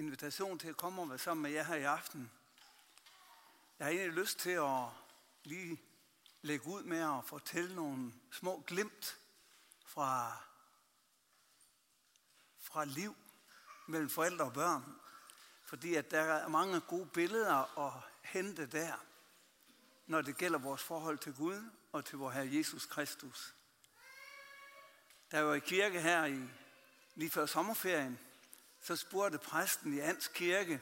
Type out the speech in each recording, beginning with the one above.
invitation til at komme og være sammen med jer her i aften. Jeg har egentlig lyst til at lige lægge ud med at fortælle nogle små glimt fra, fra liv mellem forældre og børn. Fordi at der er mange gode billeder at hente der, når det gælder vores forhold til Gud og til vor Herre Jesus Kristus. Der var i kirke her i, lige før sommerferien, så spurgte præsten i Ans kirke,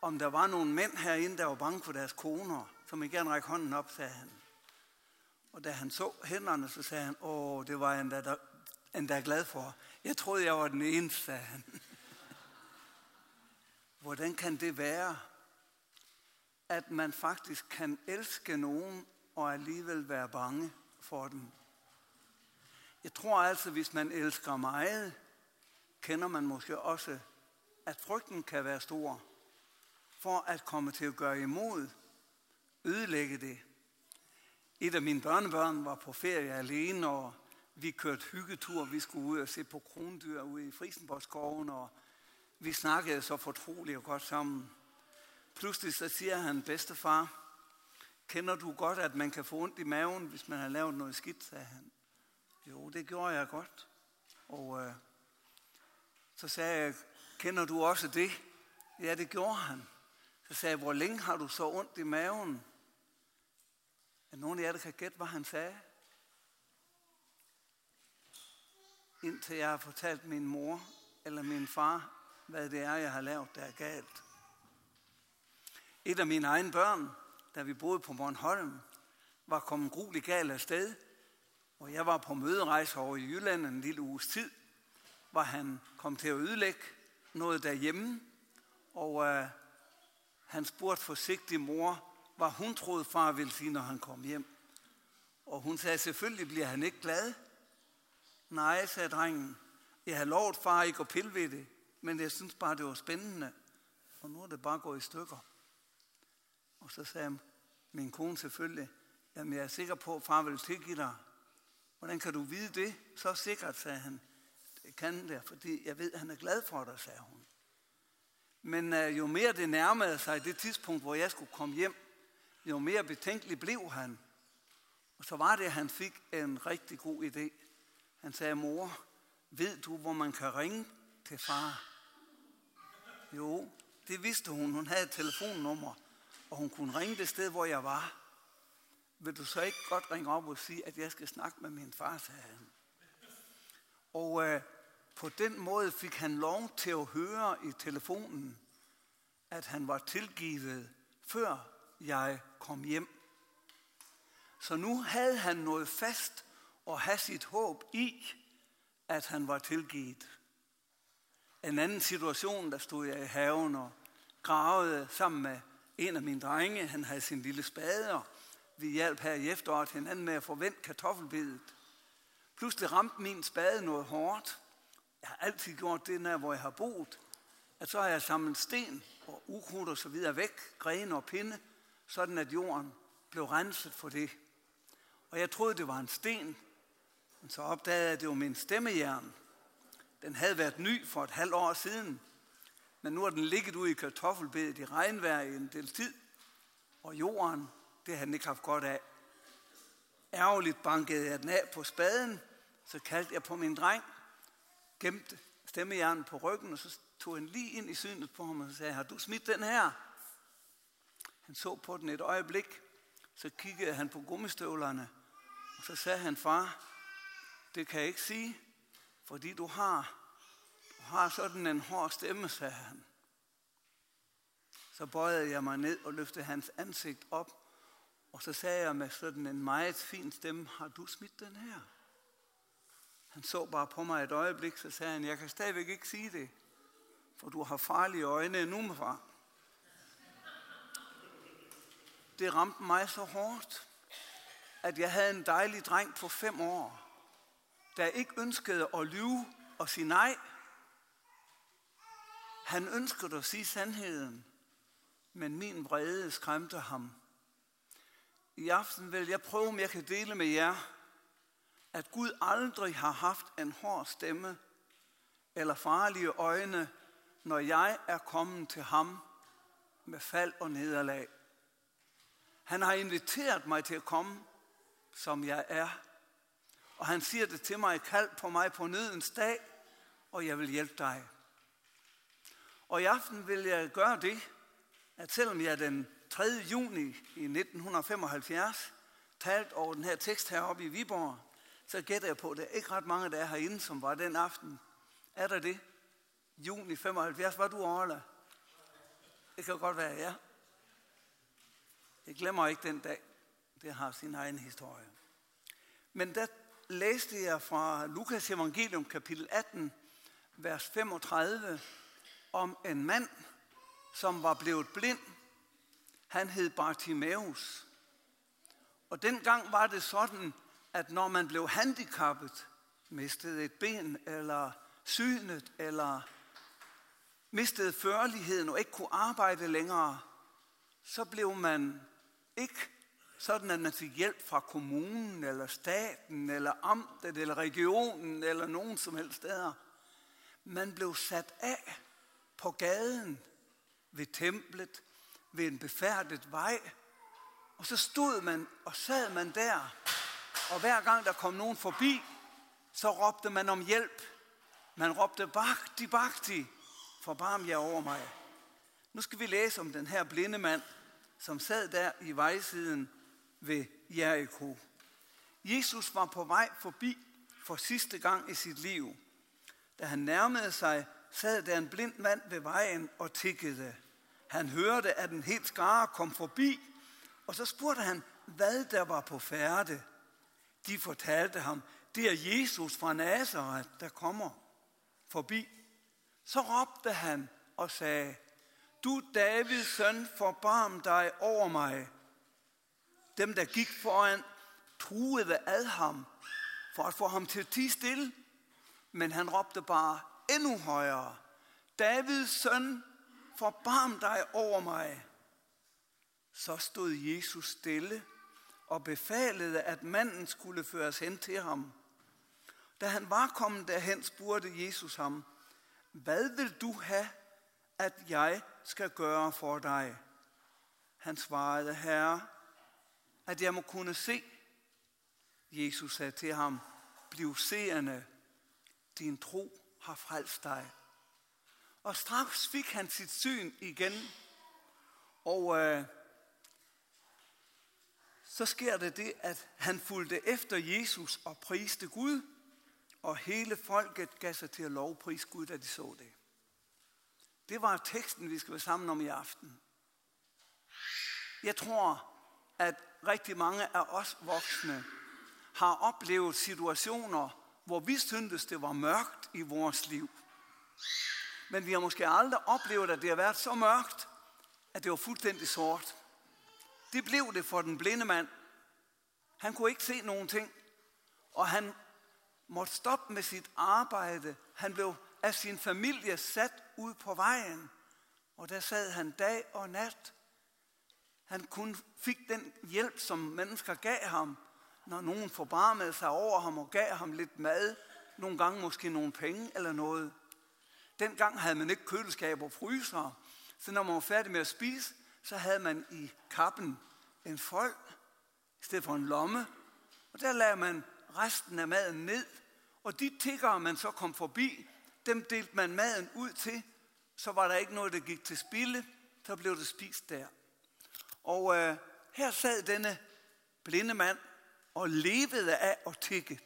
om der var nogle mænd herinde, der var bange for deres koner, som ikke gerne række hånden op, sagde han. Og da han så hænderne, så sagde han, åh, det var han da, endda glad for. Jeg troede, jeg var den eneste, sagde han. Hvordan kan det være, at man faktisk kan elske nogen og alligevel være bange for dem? Jeg tror altså, hvis man elsker meget, kender man måske også, at frygten kan være stor for at komme til at gøre imod, ødelægge det. Et af mine børnebørn var på ferie alene, og vi kørte hyggetur. Vi skulle ud og se på krondyr ude i Frisenborgskoven, og vi snakkede så fortroligt og godt sammen. Pludselig så siger han, bedstefar, kender du godt, at man kan få ondt i maven, hvis man har lavet noget skidt, sagde han. Jo, det gjorde jeg godt. Og øh, så sagde jeg, kender du også det? Ja, det gjorde han. Så sagde jeg, hvor længe har du så ondt i maven? Er nogen af jer, der kan gætte, hvad han sagde? Indtil jeg har fortalt min mor eller min far, hvad det er, jeg har lavet, der er galt. Et af mine egne børn, da vi boede på Bornholm, var kommet grueligt galt af sted, og jeg var på møderejse over i Jylland en lille uges tid, hvor han kom til at ødelægge noget derhjemme, og øh, han spurgte forsigtigt mor, hvad hun troede far ville sige, når han kom hjem. Og hun sagde, selvfølgelig bliver han ikke glad. Nej, sagde drengen, jeg har lovet far ikke at pille ved det, men jeg synes bare, det var spændende. Og nu er det bare gået i stykker. Og så sagde min kone selvfølgelig, jamen jeg er sikker på, at far vil tilgive dig. Hvordan kan du vide det? Så sikkert, sagde han. Det kan det, fordi jeg ved, at han er glad for dig, sagde hun. Men øh, jo mere det nærmede sig det tidspunkt, hvor jeg skulle komme hjem, jo mere betænkelig blev han. Og så var det, at han fik en rigtig god idé. Han sagde, mor, ved du, hvor man kan ringe til far? Jo, det vidste hun. Hun havde et telefonnummer, og hun kunne ringe det sted, hvor jeg var. Vil du så ikke godt ringe op og sige, at jeg skal snakke med min far, sagde han. Og øh, på den måde fik han lov til at høre i telefonen, at han var tilgivet, før jeg kom hjem. Så nu havde han noget fast og have sit håb i, at han var tilgivet. En anden situation, der stod jeg i haven og gravede sammen med en af mine drenge. Han havde sin lille spade, og vi hjalp her i efteråret hinanden med at forvente kartoffelbedet. Pludselig ramte min spade noget hårdt. Jeg har altid gjort det, når hvor jeg har boet. At så har jeg samlet sten og ukrudt og så videre væk, grene og pinde, sådan at jorden blev renset for det. Og jeg troede, det var en sten, men så opdagede jeg, at det var min stemmejern. Den havde været ny for et halvt år siden, men nu har den ligget ude i kartoffelbedet i regnvejr i en del tid, og jorden, det har den ikke haft godt af. Ærgerligt bankede jeg den af på spaden, så kaldte jeg på min dreng, gemte stemmejernen på ryggen, og så tog han lige ind i synet på ham og sagde, har du smidt den her? Han så på den et øjeblik, så kiggede han på gummistøvlerne, og så sagde han, far, det kan jeg ikke sige, fordi du har, du har sådan en hård stemme, sagde han. Så bøjede jeg mig ned og løftede hans ansigt op, og så sagde jeg med sådan en meget fin stemme, har du smidt den her? Han så bare på mig et øjeblik, så sagde han, jeg kan stadigvæk ikke sige det, for du har farlige øjne nu, far. Det ramte mig så hårdt, at jeg havde en dejlig dreng på fem år, der ikke ønskede at lyve og sige nej. Han ønskede at sige sandheden, men min vrede skræmte ham. I aften vil jeg prøve, om jeg kan dele med jer, at Gud aldrig har haft en hård stemme eller farlige øjne, når jeg er kommet til ham med fald og nederlag. Han har inviteret mig til at komme, som jeg er. Og han siger det til mig, kald på mig på nødens dag, og jeg vil hjælpe dig. Og i aften vil jeg gøre det, at selvom jeg den 3. juni i 1975 talt over den her tekst heroppe i Viborg, så gætter jeg på, at der er ikke ret mange, der er herinde, som var den aften. Er der det? Juni 75, var du Orla? Det kan godt være, ja. Jeg glemmer ikke den dag. Det har sin egen historie. Men der læste jeg fra Lukas evangelium kapitel 18, vers 35, om en mand, som var blevet blind. Han hed Bartimaeus. Og dengang var det sådan, at når man blev handicappet, mistede et ben, eller synet, eller mistede førligheden og ikke kunne arbejde længere, så blev man ikke sådan, at man fik hjælp fra kommunen, eller staten, eller amtet, eller regionen, eller nogen som helst steder. Man blev sat af på gaden, ved templet, ved en befærdet vej, og så stod man og sad man der, og hver gang der kom nogen forbi, så råbte man om hjælp. Man råbte, Bakti, Bakti, forbarm jer over mig. Nu skal vi læse om den her blinde mand, som sad der i vejsiden ved Jericho. Jesus var på vej forbi for sidste gang i sit liv. Da han nærmede sig, sad der en blind mand ved vejen og tikkede. Han hørte, at en helt skare kom forbi, og så spurgte han, hvad der var på færde. De fortalte ham, det er Jesus fra Nazareth, der kommer forbi. Så råbte han og sagde, du Davids søn, forbarm dig over mig. Dem, der gik foran, truede ad ham for at få ham til at tige stille. Men han råbte bare endnu højere. Davids søn, forbarm dig over mig. Så stod Jesus stille og befalede, at manden skulle føres hen til ham. Da han var kommet derhen, spurgte Jesus ham, hvad vil du have, at jeg skal gøre for dig? Han svarede, Herre, at jeg må kunne se. Jesus sagde til ham, bliv seende, din tro har frelst dig. Og straks fik han sit syn igen, og øh, så sker det det, at han fulgte efter Jesus og priste Gud, og hele folket gav sig til at lovprise Gud, da de så det. Det var teksten, vi skal være sammen om i aften. Jeg tror, at rigtig mange af os voksne har oplevet situationer, hvor vi syntes, det var mørkt i vores liv. Men vi har måske aldrig oplevet, at det har været så mørkt, at det var fuldstændig sort. Det blev det for den blinde mand. Han kunne ikke se nogen ting, og han måtte stoppe med sit arbejde. Han blev af sin familie sat ud på vejen, og der sad han dag og nat. Han kun fik den hjælp, som mennesker gav ham, når nogen forbarmede sig over ham og gav ham lidt mad, nogle gange måske nogle penge eller noget. Dengang havde man ikke køleskab og fryser, så når man var færdig med at spise, så havde man i kappen en fold i stedet for en lomme, og der lagde man resten af maden ned, og de tiggere, man så kom forbi, dem delte man maden ud til, så var der ikke noget, der gik til spilde, så blev det spist der. Og øh, her sad denne blinde mand og levede af at tikke.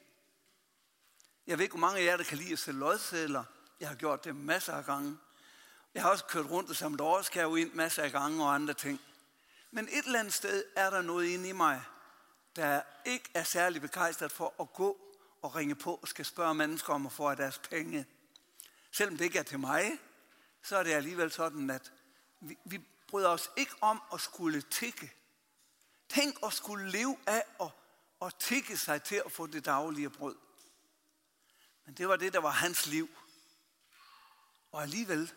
Jeg ved ikke, hvor mange af jer, der kan lide at sælge lodsedler. Jeg har gjort det masser af gange. Jeg har også kørt rundt og samlet årskæve ind masser af gange og andre ting. Men et eller andet sted er der noget inde i mig, der ikke er særlig begejstret for at gå og ringe på og skal spørge mennesker om at få deres penge. Selvom det ikke er til mig, så er det alligevel sådan, at vi, vi bryder os ikke om at skulle tikke. Tænk at skulle leve af at, at tikke sig til at få det daglige brød. Men det var det, der var hans liv. Og alligevel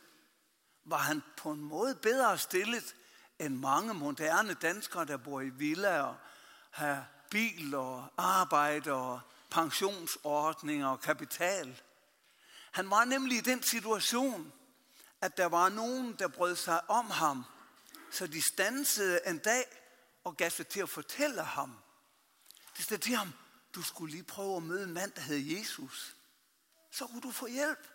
var han på en måde bedre stillet end mange moderne danskere, der bor i villaer og har bil og arbejde og pensionsordninger og kapital. Han var nemlig i den situation, at der var nogen, der brød sig om ham, så de stansede en dag og gav sig til at fortælle ham. Det stod til ham, du skulle lige prøve at møde en mand, der hed Jesus. Så kunne du få hjælp.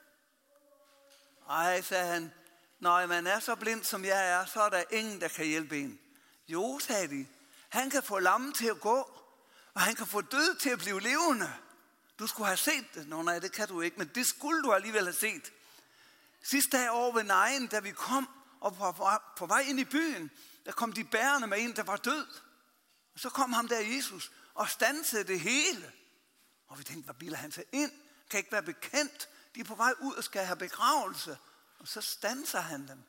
Ej, sagde han, når man er så blind, som jeg er, så er der ingen, der kan hjælpe en. Jo, sagde de, han kan få lammen til at gå, og han kan få død til at blive levende. Du skulle have set det. Nå nej, det kan du ikke, men det skulle du alligevel have set. Sidste dag over ved Nejen, da vi kom og var på vej ind i byen, der kom de bærende med en, der var død. Og så kom ham der Jesus og stansede det hele. Og vi tænkte, hvad biler han sig ind? Kan ikke være bekendt. De er på vej ud og skal have begravelse. Og så stanser han dem.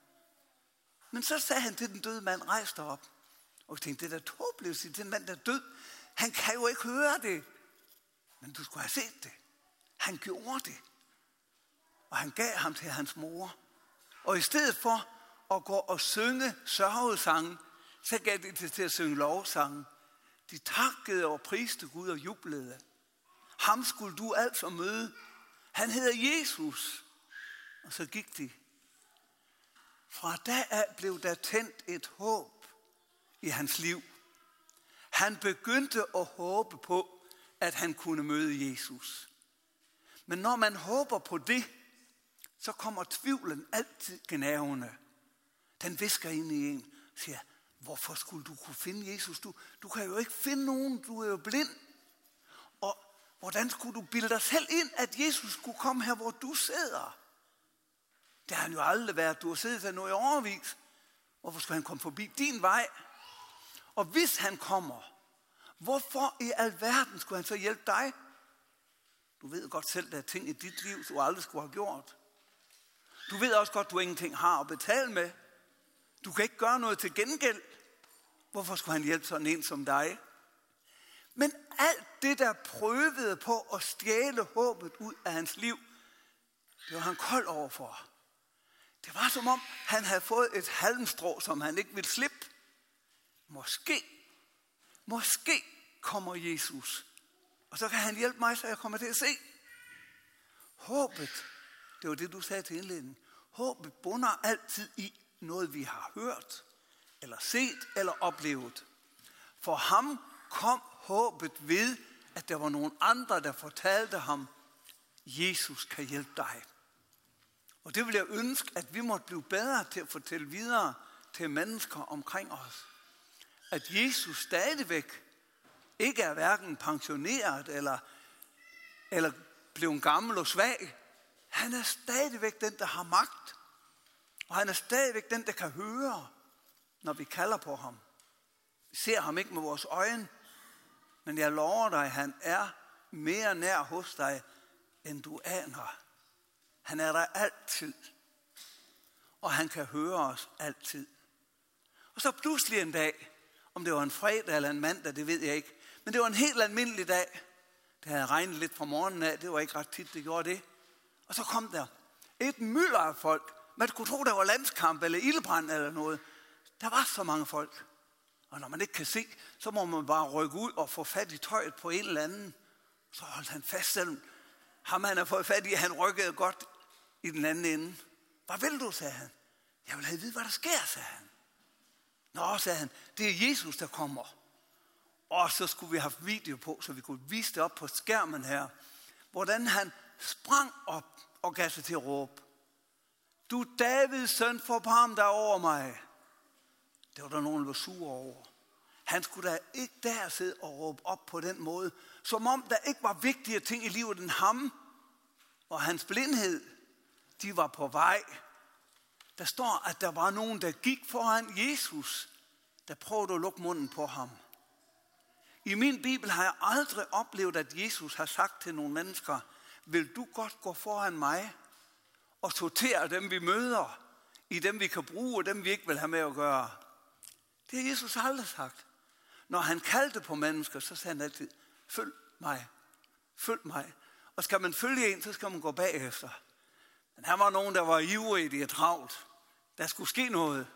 Men så sagde han til den døde mand, rejs dig op. Og jeg tænkte, det er da tåbeligt at den mand, der er død. Han kan jo ikke høre det. Men du skulle have set det. Han gjorde det. Og han gav ham til hans mor. Og i stedet for at gå og synge sørgesange, så gav de det til at synge lovsange. De takkede og priste Gud og jublede. Ham skulle du altså møde. Han hedder Jesus. Og så gik de. Fra da af blev der tændt et håb i hans liv. Han begyndte at håbe på, at han kunne møde Jesus. Men når man håber på det, så kommer tvivlen altid gnavende. Den visker ind i en, siger, hvorfor skulle du kunne finde Jesus? Du, du kan jo ikke finde nogen, du er jo blind. Og hvordan skulle du bilde dig selv ind, at Jesus skulle komme her, hvor du sidder? Det har han jo aldrig været. Du har siddet der nu i overvis. Hvorfor skulle han komme forbi din vej? Og hvis han kommer, hvorfor i alverden skulle han så hjælpe dig? Du ved godt selv, der er ting i dit liv, du aldrig skulle have gjort. Du ved også godt, du ingenting har at betale med. Du kan ikke gøre noget til gengæld. Hvorfor skulle han hjælpe sådan en som dig? Men alt det, der prøvede på at stjæle håbet ud af hans liv, det var han kold overfor. Det var som om, han havde fået et halmstrå, som han ikke ville slippe. Måske, måske kommer Jesus. Og så kan han hjælpe mig, så jeg kommer til at se. Håbet, det var det, du sagde til indledningen. Håbet bunder altid i noget, vi har hørt, eller set, eller oplevet. For ham kom håbet ved, at der var nogen andre, der fortalte ham, Jesus kan hjælpe dig. Og det vil jeg ønske, at vi måtte blive bedre til at fortælle videre til mennesker omkring os. At Jesus stadigvæk ikke er hverken pensioneret eller, eller blevet gammel og svag. Han er stadigvæk den, der har magt. Og han er stadigvæk den, der kan høre, når vi kalder på ham. Vi ser ham ikke med vores øjne, men jeg lover dig, han er mere nær hos dig, end du aner. Han er der altid. Og han kan høre os altid. Og så pludselig en dag, om det var en fredag eller en mandag, det ved jeg ikke. Men det var en helt almindelig dag. Det havde regnet lidt fra morgenen af. Det var ikke ret tit, det gjorde det. Og så kom der et mylder af folk. Man kunne tro, der var landskamp eller ildbrand eller noget. Der var så mange folk. Og når man ikke kan se, så må man bare rykke ud og få fat i tøjet på en eller anden. Så holdt han fast, selvom ham han har fået fat i, han rykkede godt i den anden ende. Hvad vil du, sagde han. Jeg vil have at vide, hvad der sker, sagde han. Nå, sagde han, det er Jesus, der kommer. Og så skulle vi have video på, så vi kunne vise det op på skærmen her. Hvordan han sprang op og gav sig til at råbe. Du Davids søn, forbarm dig over mig. Det var der nogen, der var sure over. Han skulle da ikke der sidde og råbe op på den måde, som om der ikke var vigtige ting i livet end ham og hans blindhed. De var på vej. Der står, at der var nogen, der gik foran Jesus, der prøvede at lukke munden på ham. I min bibel har jeg aldrig oplevet, at Jesus har sagt til nogle mennesker, vil du godt gå foran mig og sortere dem, vi møder, i dem, vi kan bruge, og dem, vi ikke vil have med at gøre. Det har Jesus aldrig sagt. Når han kaldte på mennesker, så sagde han altid, følg mig, følg mig. Og skal man følge en, så skal man gå bagefter. Men her var nogen, der var ivrige, de er travlt. Der skulle ske noget.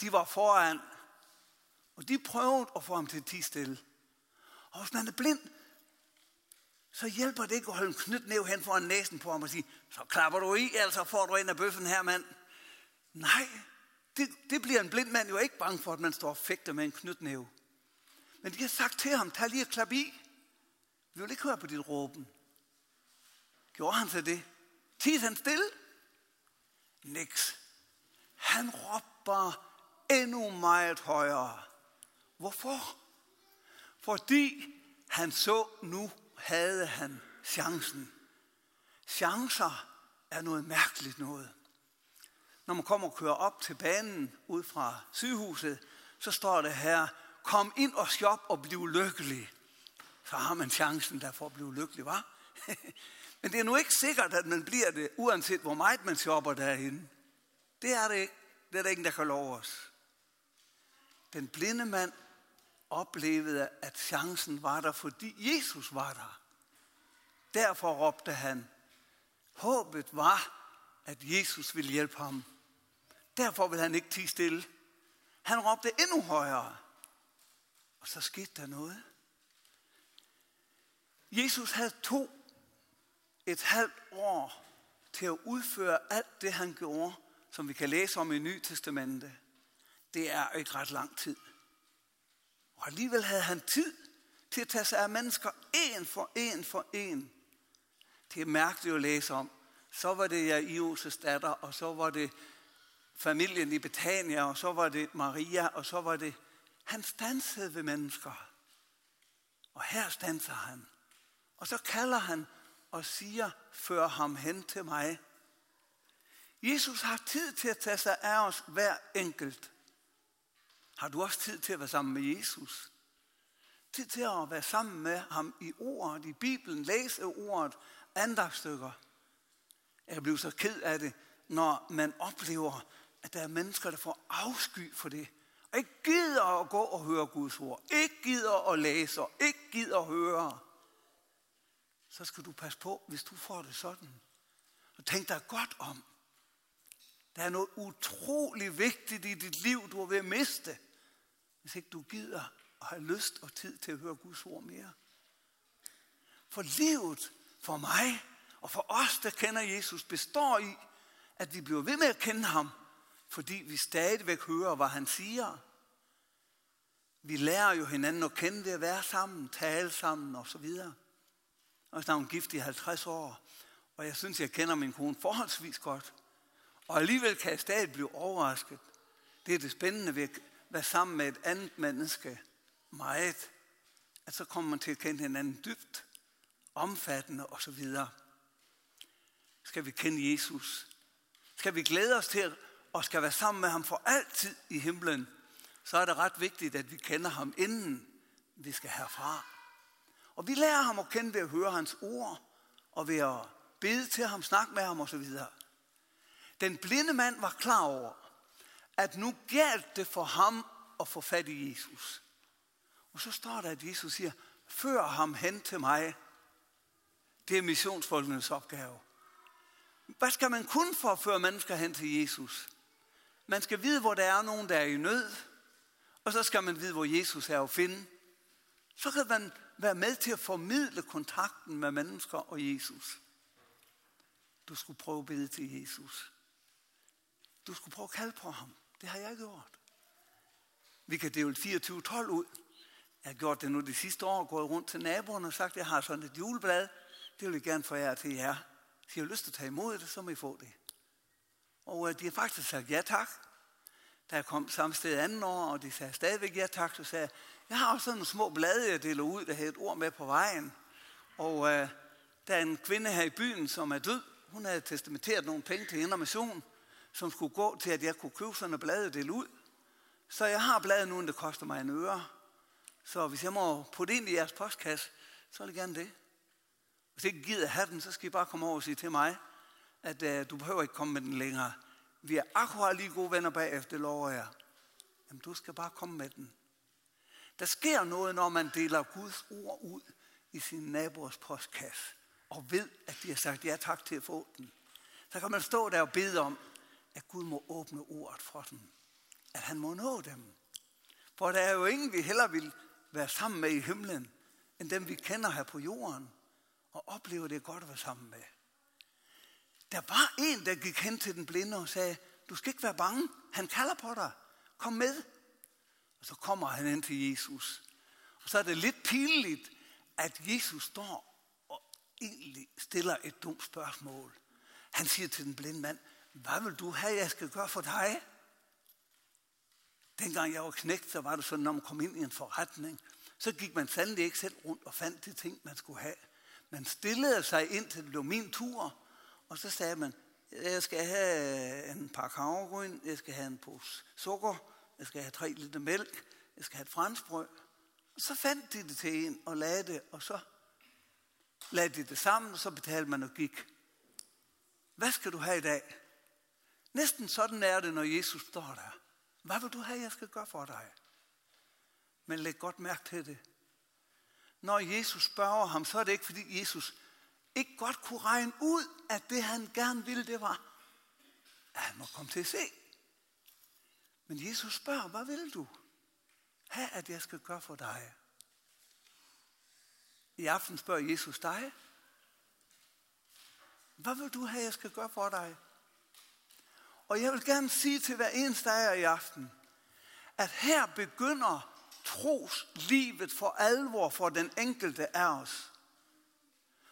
De var foran, og de prøvede at få ham til at tige stille. Og hvis man er blind, så hjælper det ikke at holde en knytnæv hen foran næsen på ham og sige, så klapper du i, altså får du ind af bøffen her, mand. Nej, det, det bliver en blind mand jo ikke bange for, at man står og fægter med en knytnæve. Men de har sagt til ham, tag lige og klap i. Vi vil ikke høre på dit råben. Gjorde han så det? Tid han stille? Niks. Han råber endnu meget højere. Hvorfor? Fordi han så, nu havde han chancen. Chancer er noget mærkeligt noget. Når man kommer og kører op til banen ud fra sygehuset, så står det her, kom ind og shop og bliv lykkelig. Så har man chancen der for at blive lykkelig, var? Men det er nu ikke sikkert, at man bliver det, uanset hvor meget man shopper derinde. Det er det ikke. Det er der ingen, der kan love os. Den blinde mand oplevede, at chancen var der, fordi Jesus var der. Derfor råbte han. Håbet var, at Jesus ville hjælpe ham. Derfor ville han ikke tige stille. Han råbte endnu højere. Og så skete der noget. Jesus havde to et halvt år til at udføre alt det, han gjorde, som vi kan læse om i Nye Testamente. Det er ikke ret lang tid. Og alligevel havde han tid til at tage sig af mennesker en for en for en. Det er mærkeligt at læse om. Så var det Jairus' datter, og så var det familien i Betania, og så var det Maria, og så var det... Han stansede ved mennesker. Og her stanser han. Og så kalder han og siger, før ham hen til mig. Jesus har tid til at tage sig af os hver enkelt. Har du også tid til at være sammen med Jesus? Tid til at være sammen med ham i ordet, i Bibelen, læse ordet, andagstykker. Jeg bliver så ked af det, når man oplever, at der er mennesker, der får afsky for det. Og ikke gider at gå og høre Guds ord. Ikke gider at læse. Ikke gider at høre. Så skal du passe på, hvis du får det sådan. Og tænk dig godt om. Der er noget utrolig vigtigt i dit liv, du er ved at miste, hvis ikke du gider og har lyst og tid til at høre Guds ord mere. For livet for mig og for os, der kender Jesus, består i, at vi bliver ved med at kende ham, fordi vi stadigvæk hører, hvad han siger. Vi lærer jo hinanden at kende ved at være sammen, tale sammen og så videre. Og så er hun gift i 50 år, og jeg synes, jeg kender min kone forholdsvis godt. Og alligevel kan jeg stadig blive overrasket. Det er det spændende ved at være sammen med et andet menneske meget, at så kommer man til at kende hinanden dybt, omfattende osv. Skal vi kende Jesus? Skal vi glæde os til og skal være sammen med ham for altid i himlen, så er det ret vigtigt, at vi kender ham inden vi skal herfra. Og vi lærer ham at kende ved at høre hans ord, og ved at bede til ham, snakke med ham osv. Den blinde mand var klar over, at nu galt det for ham at få fat i Jesus. Og så står der, at Jesus siger, før ham hen til mig. Det er missionsfolkenes opgave. Hvad skal man kun for at føre mennesker hen til Jesus? Man skal vide, hvor der er nogen, der er i nød, og så skal man vide, hvor Jesus er at finde. Så kan man være med til at formidle kontakten med mennesker og Jesus. Du skulle prøve at bede til Jesus. Du skulle prøve at kalde på ham. Det har jeg gjort. Vi kan dele 24-12 ud. Jeg har gjort det nu de sidste år, gået rundt til naboerne og sagt, at jeg har sådan et juleblad. Det vil jeg gerne forære til jer. Hvis I har lyst til at tage imod det, så må I få det. Og øh, de har faktisk sagt ja tak. Da jeg kom samme sted anden år, og de sagde stadigvæk ja tak, så sagde jeg, jeg har også sådan nogle små blade, jeg deler ud, der havde et ord med på vejen. Og øh, der er en kvinde her i byen, som er død. Hun havde testamenteret nogle penge til Indre Mission, som skulle gå til, at jeg kunne købe sådan et blad og dele ud. Så jeg har bladet nu, det koster mig en øre. Så hvis jeg må putte ind i jeres postkasse, så vil jeg gerne det. Hvis ikke gider have den, så skal I bare komme over og sige til mig, at øh, du behøver ikke komme med den længere. Vi er akkurat lige gode venner bagefter, lover jeg. Jamen, du skal bare komme med den. Der sker noget, når man deler Guds ord ud i sin naboers postkasse, og ved, at de har sagt ja tak til at få den. Så kan man stå der og bede om, at Gud må åbne ordet for dem. At han må nå dem. For der er jo ingen, vi heller vil være sammen med i himlen, end dem vi kender her på jorden, og oplever det godt at være sammen med. Der var en, der gik hen til den blinde og sagde, Du skal ikke være bange. Han kalder på dig. Kom med. Og så kommer han ind til Jesus. Og så er det lidt pinligt, at Jesus står og egentlig stiller et dumt spørgsmål. Han siger til den blinde mand, hvad vil du have, jeg skal gøre for dig? Dengang jeg var knægt, så var det sådan, når man kom ind i en forretning, så gik man sandelig ikke selv rundt og fandt de ting, man skulle have. Man stillede sig ind til det blev min tur, og så sagde man, jeg skal have en par havregryn, jeg skal have en pose sukker, jeg skal have tre liter mælk, jeg skal have et franskbrød. Og så fandt de det til en og lagde det, og så lagde de det sammen, og så betalte man og gik. Hvad skal du have i dag? Næsten sådan er det, når Jesus står der. Hvad vil du have, jeg skal gøre for dig? Men læg godt mærke til det. Når Jesus spørger ham, så er det ikke, fordi Jesus ikke godt kunne regne ud, at det han gerne ville, det var, at han må komme til at se. Men Jesus spørger, hvad vil du have, at jeg skal gøre for dig? I aften spørger Jesus dig, hvad vil du have, jeg skal gøre for dig? Og jeg vil gerne sige til hver eneste af jer i aften, at her begynder troslivet for alvor for den enkelte af os.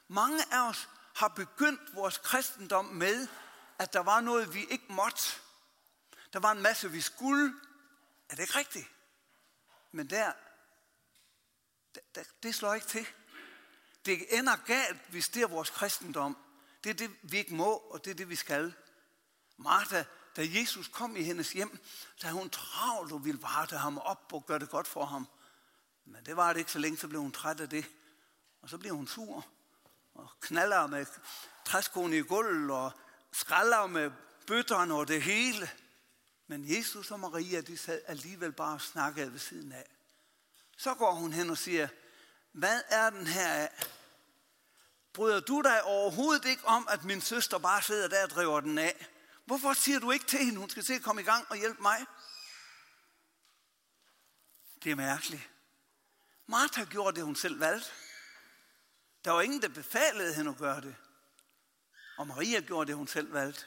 Mange af os har begyndt vores kristendom med, at der var noget, vi ikke måtte. Der var en masse, vi skulle. Er det ikke rigtigt? Men der, der det slår ikke til. Det ender galt, hvis det er vores kristendom. Det er det, vi ikke må, og det er det, vi skal. Martha, da Jesus kom i hendes hjem, så havde hun travlt og ville varte ham op og gøre det godt for ham. Men det var det ikke så længe, så blev hun træt af det. Og så blev hun sur og knaller med træskoene i gulvet og skralder med bøtterne og det hele. Men Jesus og Maria, de sad alligevel bare og snakkede ved siden af. Så går hun hen og siger, hvad er den her af? Bryder du dig overhovedet ikke om, at min søster bare sidder der og driver den af? Hvorfor siger du ikke til hende, hun skal se at komme i gang og hjælpe mig? Det er mærkeligt. Martha gjorde det, hun selv valgte. Der var ingen, der befalede hende at gøre det. Og Maria gjorde det, hun selv valgte.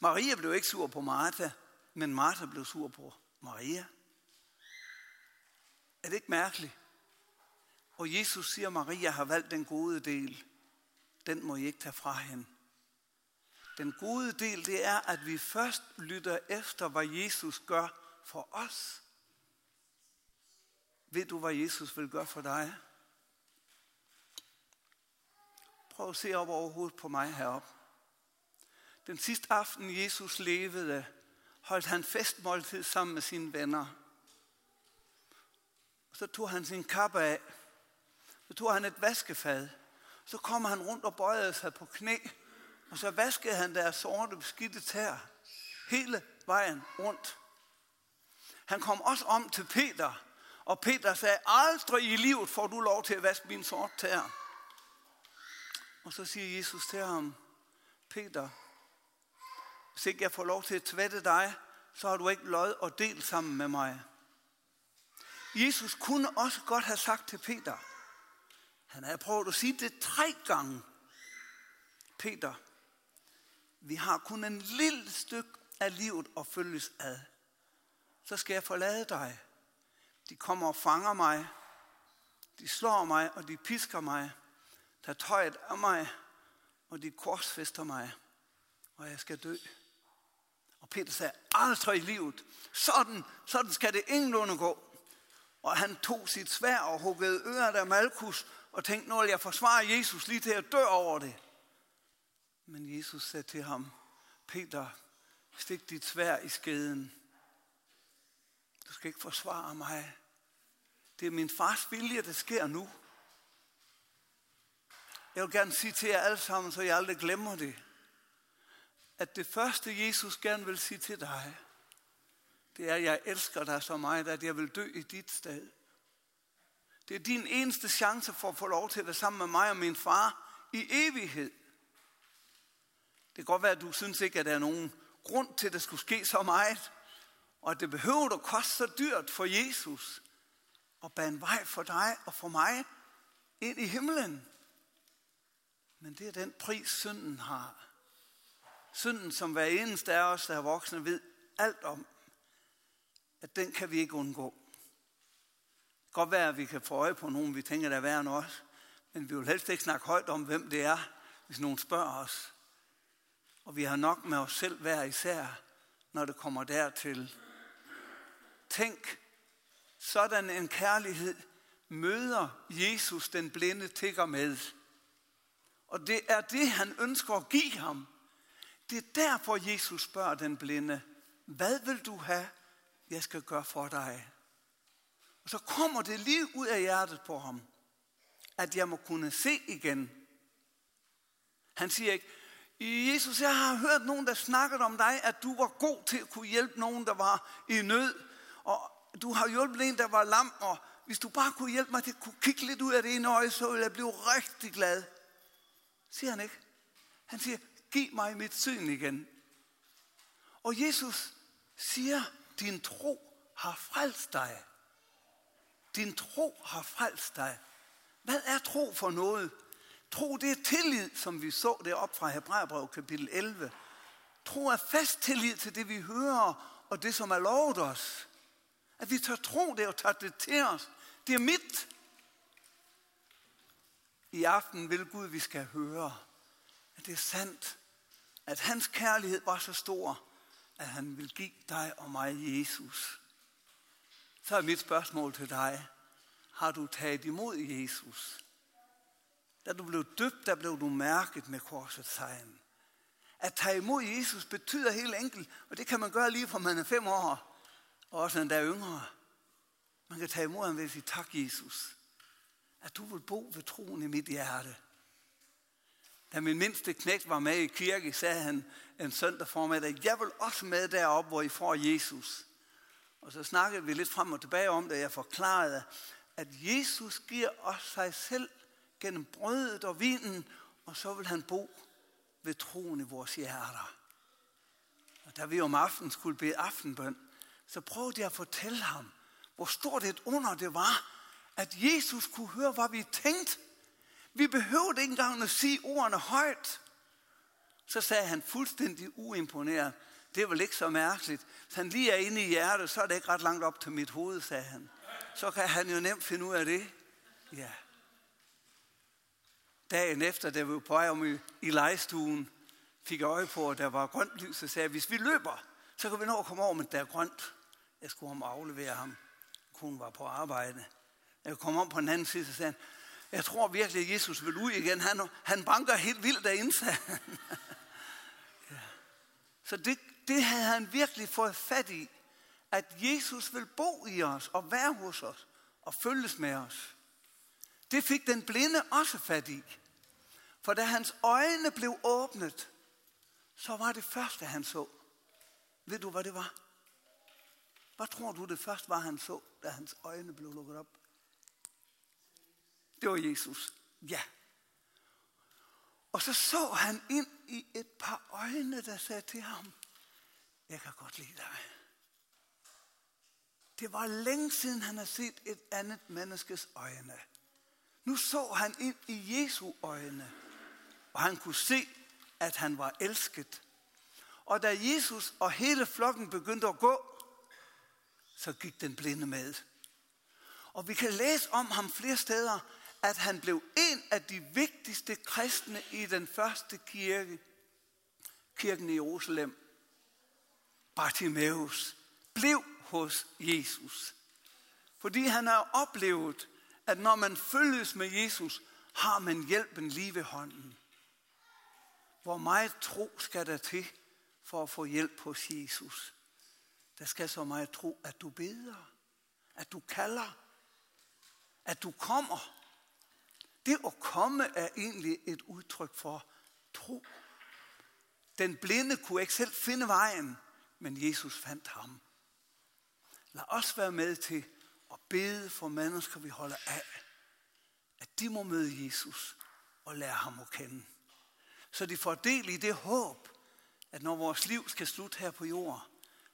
Maria blev ikke sur på Martha, men Martha blev sur på Maria. Er det ikke mærkeligt? Og Jesus siger, at Maria har valgt den gode del. Den må I ikke tage fra hende. Den gode del, det er, at vi først lytter efter, hvad Jesus gør for os. Ved du, hvad Jesus vil gøre for dig? Prøv at se op over hovedet på mig heroppe. Den sidste aften, Jesus levede, holdt han festmåltid sammen med sine venner. Så tog han sin kappe af. Så tog han et vaskefad. Så kom han rundt og bøjede sig på knæ og så vaskede han deres sorte beskidte tær hele vejen rundt. Han kom også om til Peter, og Peter sagde, aldrig i livet får du lov til at vaske min sorte tær. Og så siger Jesus til ham, Peter, hvis ikke jeg får lov til at tvætte dig, så har du ikke lod og del sammen med mig. Jesus kunne også godt have sagt til Peter, han havde prøvet at sige det tre gange. Peter, vi har kun en lille stykke af livet at følges ad. Så skal jeg forlade dig. De kommer og fanger mig. De slår mig, og de pisker mig. Der tøjet af mig, og de korsfester mig. Og jeg skal dø. Og Peter sagde, aldrig i livet. Sådan, sådan skal det ingenlunde gå. Og han tog sit svær og huggede øret af Malkus og tænkte, nu vil jeg forsvare Jesus lige til at dø over det. Men Jesus sagde til ham, Peter, stik dit svær i skeden. Du skal ikke forsvare mig. Det er min fars vilje, der sker nu. Jeg vil gerne sige til jer alle sammen, så jeg aldrig glemmer det, at det første, Jesus gerne vil sige til dig, det er, at jeg elsker dig så meget, at jeg vil dø i dit sted. Det er din eneste chance for at få lov til at være sammen med mig og min far i evighed. Det kan godt være, at du synes ikke, at der er nogen grund til, at det skulle ske så meget, og at det behøver at koste så dyrt for Jesus at bane vej for dig og for mig ind i himlen. Men det er den pris, synden har synden, som hver eneste af os, der er voksne, ved alt om, at den kan vi ikke undgå. Godt være, at vi kan få øje på nogen, vi tænker, der er værre end os, men vi vil helst ikke snakke højt om, hvem det er, hvis nogen spørger os. Og vi har nok med os selv hver især, når det kommer dertil. Tænk, sådan en kærlighed møder Jesus den blinde tigger med. Og det er det, han ønsker at give ham. Det er derfor, Jesus spørger den blinde, hvad vil du have, jeg skal gøre for dig? Og så kommer det lige ud af hjertet på ham, at jeg må kunne se igen. Han siger ikke, Jesus, jeg har hørt nogen, der snakkede om dig, at du var god til at kunne hjælpe nogen, der var i nød. Og du har hjulpet en, der var lam, og hvis du bare kunne hjælpe mig til at kunne kigge lidt ud af det ene øje, så ville jeg blive rigtig glad. Siger han ikke? Han siger, giv mig mit syn igen. Og Jesus siger, din tro har frelst dig. Din tro har frelst dig. Hvad er tro for noget? Tro, det er tillid, som vi så det op fra Hebræerbrev kapitel 11. Tro er fast tillid til det, vi hører, og det, som er lovet os. At vi tør tro det og tager det til os. Det er mit. I aften vil Gud, vi skal høre, at det er sandt, at hans kærlighed var så stor, at han vil give dig og mig Jesus. Så er mit spørgsmål til dig. Har du taget imod Jesus? Da du blev døbt, der blev du mærket med korsets tegn. At tage imod Jesus betyder helt enkelt, og det kan man gøre lige fra man er fem år, og også endda yngre. Man kan tage imod ham ved at sige, tak Jesus, at du vil bo ved troen i mit hjerte. Da min mindste knægt var med i kirke, sagde han en søndag formiddag, jeg vil også med derop, hvor I får Jesus. Og så snakkede vi lidt frem og tilbage om det, jeg forklarede, at Jesus giver os sig selv gennem brødet og vinen, og så vil han bo ved troen i vores hjerter. Og da vi om aftenen skulle bede aftenbøn, så prøvede jeg at fortælle ham, hvor stort et under det var, at Jesus kunne høre, hvad vi tænkte. Vi behøvede ikke engang at sige ordene højt. Så sagde han fuldstændig uimponeret, det er vel ikke så mærkeligt. Hvis han lige er inde i hjertet, så er det ikke ret langt op til mit hoved, sagde han. Så kan han jo nemt finde ud af det. Ja. Dagen efter, da vi var på vej om i, i lejestuen, fik jeg øje på, at der var grønt lys, og sagde, hvis vi løber, så kan vi nå at komme over, men der er grønt. Jeg skulle om aflevere ham. Hun var på arbejde. Jeg kom om på den anden side, så sagde han, jeg tror virkelig, at Jesus vil ud igen. Han, han banker helt vildt derinde, sagde han. ja. Så det, det havde han virkelig fået fat i. At Jesus vil bo i os og være hos os og følges med os. Det fik den blinde også fat i. For da hans øjne blev åbnet, så var det første, han så. Ved du, hvad det var? Hvad tror du, det første var, han så, da hans øjne blev lukket op? Det var Jesus. Ja. Og så så han ind i et par øjne, der sagde til ham, jeg kan godt lide dig. Det var længe siden, han havde set et andet menneskes øjne. Nu så han ind i Jesu øjne, og han kunne se, at han var elsket. Og da Jesus og hele flokken begyndte at gå, så gik den blinde med. Og vi kan læse om ham flere steder, at han blev en af de vigtigste kristne i den første kirke, kirken i Jerusalem. Bartimaeus blev hos Jesus. Fordi han har oplevet, at når man følges med Jesus, har man hjælpen lige ved hånden. Hvor meget tro skal der til for at få hjælp hos Jesus? Der skal så meget tro, at du beder, at du kalder, at du kommer. Det at komme er egentlig et udtryk for tro. Den blinde kunne ikke selv finde vejen, men Jesus fandt ham. Lad os være med til at bede for mennesker, vi holder af, at de må møde Jesus og lære ham at kende. Så de får del i det håb, at når vores liv skal slutte her på jorden,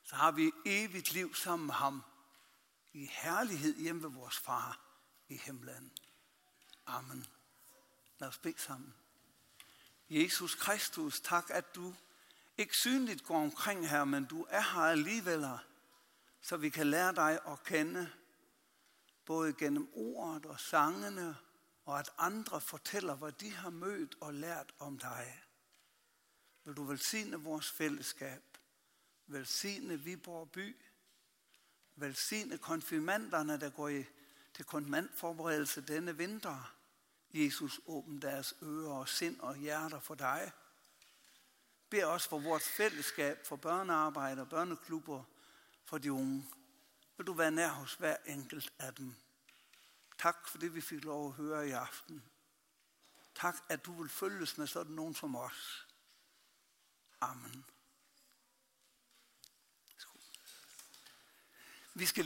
så har vi evigt liv sammen med ham i herlighed hjemme ved vores far i himlen. Amen. Lad os bede sammen. Jesus Kristus, tak at du ikke synligt går omkring her, men du er her alligevel, så vi kan lære dig at kende, både gennem ordet og sangene, og at andre fortæller, hvad de har mødt og lært om dig. Vil du velsigne vores fællesskab, velsigne Viborg by, velsigne konfirmanderne, der går i, til konfirmandforberedelse denne vinter. Jesus, åbn deres ører og sind og hjerter for dig. Bed også for vores fællesskab, for børnearbejde og børneklubber, for de unge. Vil du være nær hos hver enkelt af dem. Tak for det, vi fik lov at høre i aften. Tak, at du vil følges med sådan nogen som os. Amen. Vi skal